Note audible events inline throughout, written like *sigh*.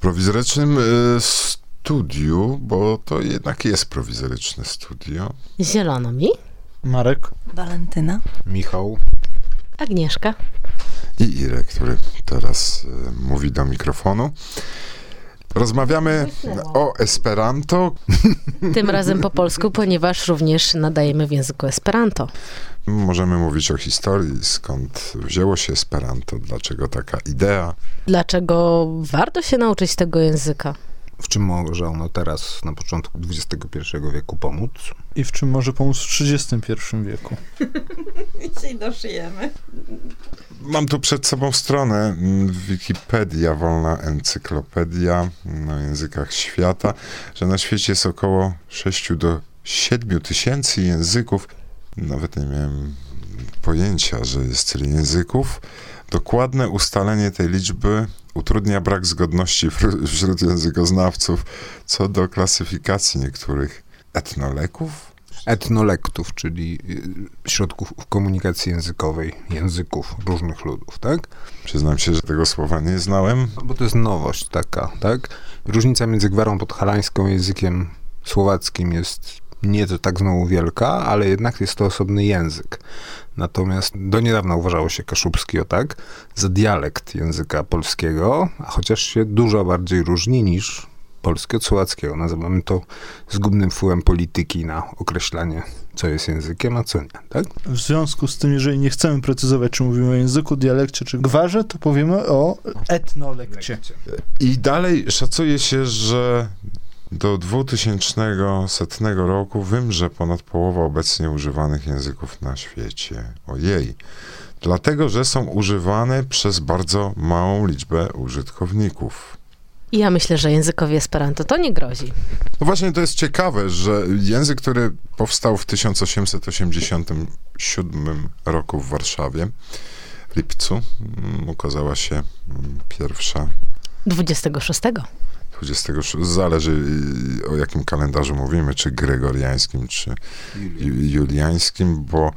prowizorycznym y, studiu, bo to jednak jest prowizoryczne studio. Zielono mi. Marek. Walentyna. Michał. Agnieszka. I Irek, który teraz y, mówi do mikrofonu. Rozmawiamy o Esperanto. *laughs* Tym razem po polsku, ponieważ również nadajemy w języku Esperanto. Możemy mówić o historii, skąd wzięło się Esperanto, dlaczego taka idea. Dlaczego warto się nauczyć tego języka? W czym może ono teraz, na początku XXI wieku pomóc? I w czym może pomóc w XXI wieku? *laughs* I się doszyjemy. Mam tu przed sobą stronę mm, Wikipedia, wolna encyklopedia na językach świata, że na świecie jest około 6 do 7 tysięcy języków. Nawet nie miałem pojęcia, że jest tyle języków. Dokładne ustalenie tej liczby utrudnia brak zgodności wśród językoznawców co do klasyfikacji niektórych etnoleków. Etnolektów, czyli y, środków komunikacji językowej, języków różnych ludów, tak? Przyznam się, że tego słowa nie znałem. Bo to jest nowość taka, tak? Różnica między gwarą podhalańską a językiem słowackim jest nie to tak znowu wielka, ale jednak jest to osobny język. Natomiast do niedawna uważało się kaszubski o tak za dialekt języka polskiego, a chociaż się dużo bardziej różni niż polskie od słowackiego. Nazywamy to zgubnym wpływem polityki na określanie, co jest językiem, a co nie, tak? W związku z tym, jeżeli nie chcemy precyzować, czy mówimy o języku, dialekcie, czy gwarze, to powiemy o etnolekcie. I dalej szacuje się, że do 2100 roku wymrze ponad połowa obecnie używanych języków na świecie. Ojej. Dlatego, że są używane przez bardzo małą liczbę użytkowników. I ja myślę, że językowi Esperanto to nie grozi. No właśnie to jest ciekawe, że język, który powstał w 1887 roku w Warszawie, w lipcu, mm, ukazała się mm, pierwsza 26. 26, zależy y, o jakim kalendarzu mówimy, czy gregoriańskim, czy ju- juliańskim, bo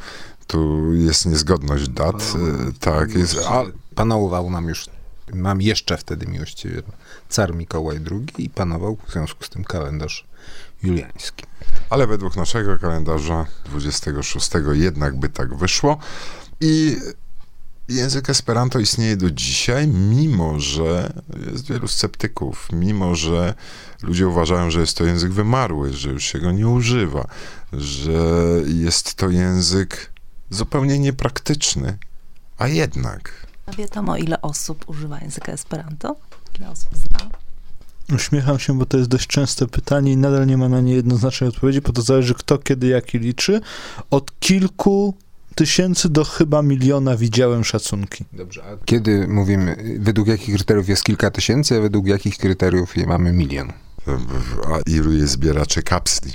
tu jest niezgodność dat. y, Tak, jest. A, Panował nam już, mam jeszcze wtedy miłościwie car Mikołaj II i panował w związku z tym kalendarz juliański. ale według naszego kalendarza 26 jednak by tak wyszło. I język Esperanto istnieje do dzisiaj, mimo że jest wielu sceptyków, mimo że ludzie uważają, że jest to język wymarły, że już się go nie używa, że jest to język zupełnie niepraktyczny. A jednak. A wiadomo, ile osób używa języka Esperanto? Ile osób zna? Uśmiecham się, bo to jest dość częste pytanie i nadal nie ma na nie jednoznacznej odpowiedzi, bo to zależy kto, kiedy, jaki liczy. Od kilku tysięcy do chyba miliona widziałem szacunki. Dobrze, a kiedy mówimy, według jakich kryteriów jest kilka tysięcy, a według jakich kryteriów je mamy milion? A ilu jest zbieraczy kapsli?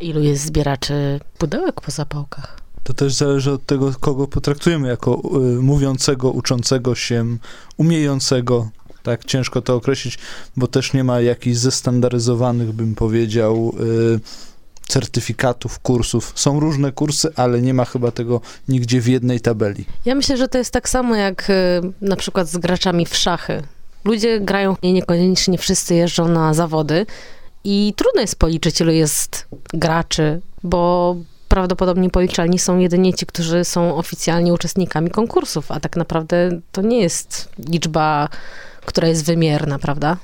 Ilu jest zbieraczy pudełek po zapałkach? To też zależy od tego, kogo potraktujemy jako y, mówiącego, uczącego się, umiejącego. Tak, ciężko to określić, bo też nie ma jakichś zestandaryzowanych, bym powiedział, y, certyfikatów, kursów. Są różne kursy, ale nie ma chyba tego nigdzie w jednej tabeli. Ja myślę, że to jest tak samo jak y, na przykład z graczami w szachy. Ludzie grają, nie niekoniecznie wszyscy jeżdżą na zawody i trudno jest policzyć, ilu jest graczy, bo prawdopodobnie policzalni są jedynie ci, którzy są oficjalnie uczestnikami konkursów, a tak naprawdę to nie jest liczba, która jest wymierna, prawda?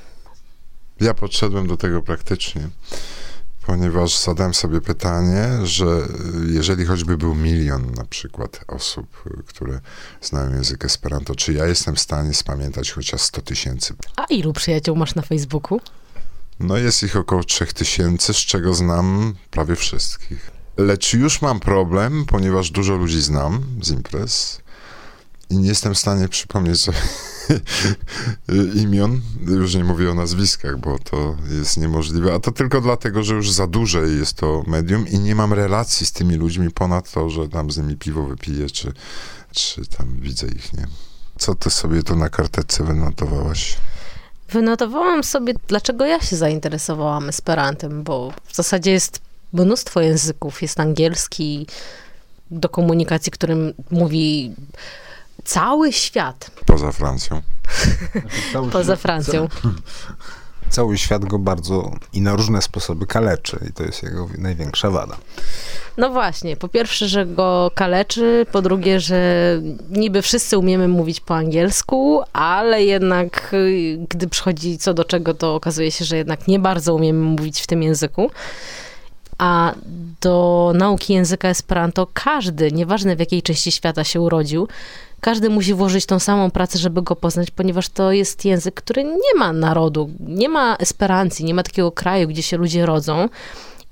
Ja podszedłem do tego praktycznie, ponieważ zadałem sobie pytanie, że jeżeli choćby był milion na przykład osób, które znają język Esperanto, czy ja jestem w stanie spamiętać chociaż 100 tysięcy? A ilu przyjaciół masz na Facebooku? No jest ich około 3000, z czego znam prawie wszystkich. Lecz już mam problem, ponieważ dużo ludzi znam z imprez i nie jestem w stanie przypomnieć sobie *laughs* imion. Już nie mówię o nazwiskach, bo to jest niemożliwe. A to tylko dlatego, że już za duże jest to medium i nie mam relacji z tymi ludźmi ponad to, że tam z nimi piwo wypiję, czy, czy tam widzę ich, nie? Co ty sobie tu na karteczce wynotowałaś? Wynotowałam sobie, dlaczego ja się zainteresowałam Esperantem, bo w zasadzie jest mnóstwo języków. Jest angielski do komunikacji, którym mówi cały świat, Poza Francją. *laughs* poza Francją. *laughs* Cały świat go bardzo i na różne sposoby kaleczy i to jest jego największa wada. No właśnie, po pierwsze, że go kaleczy, po drugie, że niby wszyscy umiemy mówić po angielsku, ale jednak y, gdy przychodzi co do czego, to okazuje się, że jednak nie bardzo umiemy mówić w tym języku. A do nauki języka Esperanto każdy, nieważne w jakiej części świata się urodził, każdy musi włożyć tą samą pracę, żeby go poznać, ponieważ to jest język, który nie ma narodu, nie ma esperancji, nie ma takiego kraju, gdzie się ludzie rodzą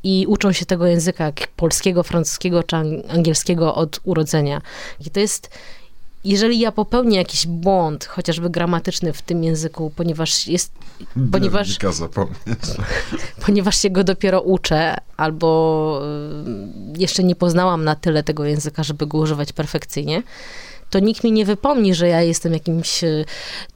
i uczą się tego języka jak polskiego, francuskiego czy ang- angielskiego od urodzenia. I to jest, jeżeli ja popełnię jakiś błąd, chociażby gramatyczny w tym języku, ponieważ jest, ponieważ *laughs* ponieważ się go dopiero uczę, albo y, jeszcze nie poznałam na tyle tego języka, żeby go używać perfekcyjnie, to nikt mi nie wypomni, że ja jestem jakimś y,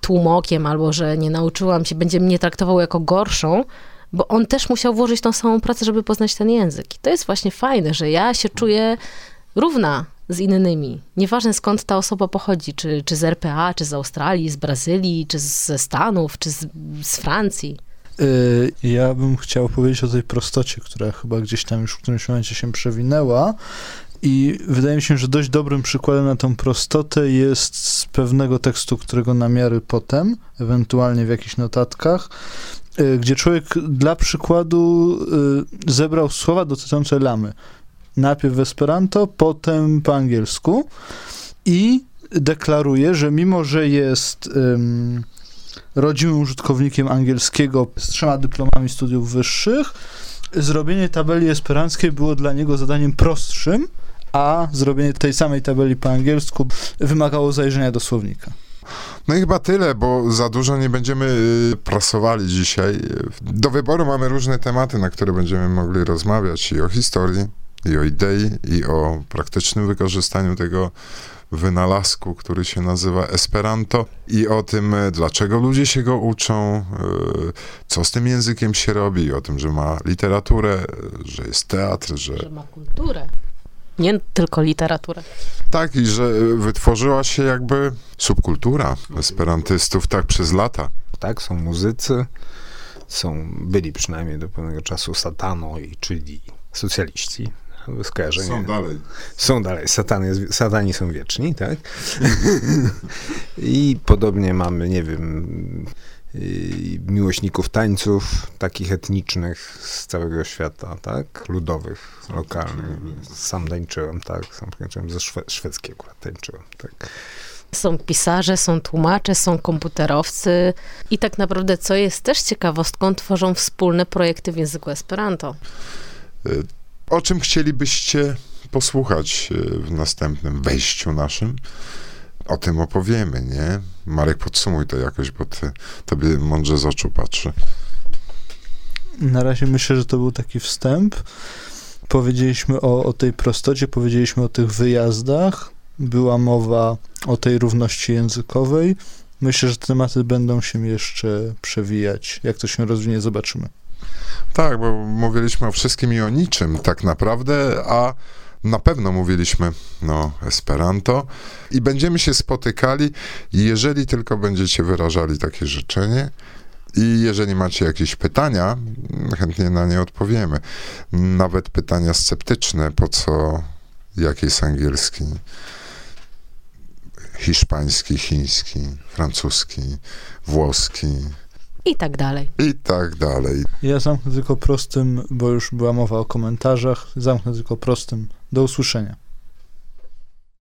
tłumokiem, albo że nie nauczyłam się, będzie mnie traktował jako gorszą, bo on też musiał włożyć tą samą pracę, żeby poznać ten język. I to jest właśnie fajne, że ja się czuję równa z innymi. Nieważne skąd ta osoba pochodzi, czy, czy z RPA, czy z Australii, z Brazylii, czy ze Stanów, czy z, z Francji. Y, Ja bym chciał powiedzieć o tej prostocie, która chyba gdzieś tam już w którymś momencie się przewinęła. I wydaje mi się, że dość dobrym przykładem na tą prostotę jest z pewnego tekstu, którego namiary potem, ewentualnie w jakichś notatkach, y, gdzie człowiek dla przykładu y, zebrał słowa dotyczące lamy. Najpierw w Esperanto, potem po angielsku i deklaruje, że mimo, że jest ym, rodzimym użytkownikiem angielskiego z trzema dyplomami studiów wyższych, zrobienie tabeli esperanckiej było dla niego zadaniem prostszym, a zrobienie tej samej tabeli po angielsku wymagało zajrzenia do słownika. No i chyba tyle, bo za dużo nie będziemy y, prasowali dzisiaj. Do wyboru mamy różne tematy, na które będziemy mogli rozmawiać i o historii, i o idei, i o praktycznym wykorzystaniu tego wynalazku, który się nazywa Esperanto i o tym, y, dlaczego ludzie się go uczą, y, co z tym językiem się robi, o tym, że ma literaturę, że jest teatr, że Że ma kulturę. Nie tylko literaturę. tak, i że y, wytworzyła się jakby subkultura esperantystów tak przez lata. Tak, są muzycy, są, byli przynajmniej do pewnego czasu satano, i, czyli socjaliści. Skojarzenie. dalej. Są dalej, satan jest, satani są wieczni, tak? *laughs* I podobnie mamy, nie wiem, miłośników tańców, takich etnicznych z całego świata, tak? Ludowych, lokalnych. Sam tańczyłem, tak? Sam tańczyłem ze szwe- szwedzkiej akurat tańczyłem, tak? Są pisarze, są tłumacze, są komputerowcy i tak naprawdę, co jest też ciekawostką, tworzą wspólne projekty w języku Esperanto. Y, O czym chcielibyście posłuchać y, w następnym wejściu naszym? O tym opowiemy, nie? Marek, podsumuj to jakoś, bo ty, tobie mądrze z oczu patrzy. Na razie myślę, że to był taki wstęp. Powiedzieliśmy o, o tej prostocie, powiedzieliśmy o tych wyjazdach, była mowa o tej równości językowej. Myślę, że te tematy będą się jeszcze przewijać. Jak to się rozwinie, zobaczymy. Tak, bo mówiliśmy o wszystkim i o niczym tak naprawdę, a na pewno mówiliśmy no Esperanto i będziemy się spotykali, jeżeli tylko będziecie wyrażali takie życzenie. I jeżeli macie jakieś pytania, chętnie na nie odpowiemy. Nawet pytania sceptyczne, po co, jaki jest angielski, hiszpański, chiński, francuski, włoski I tak dalej. i tak dalej. Ja zamknę tylko prostym, bo już była mowa o komentarzach, zamknę tylko prostym. Do usłyszenia.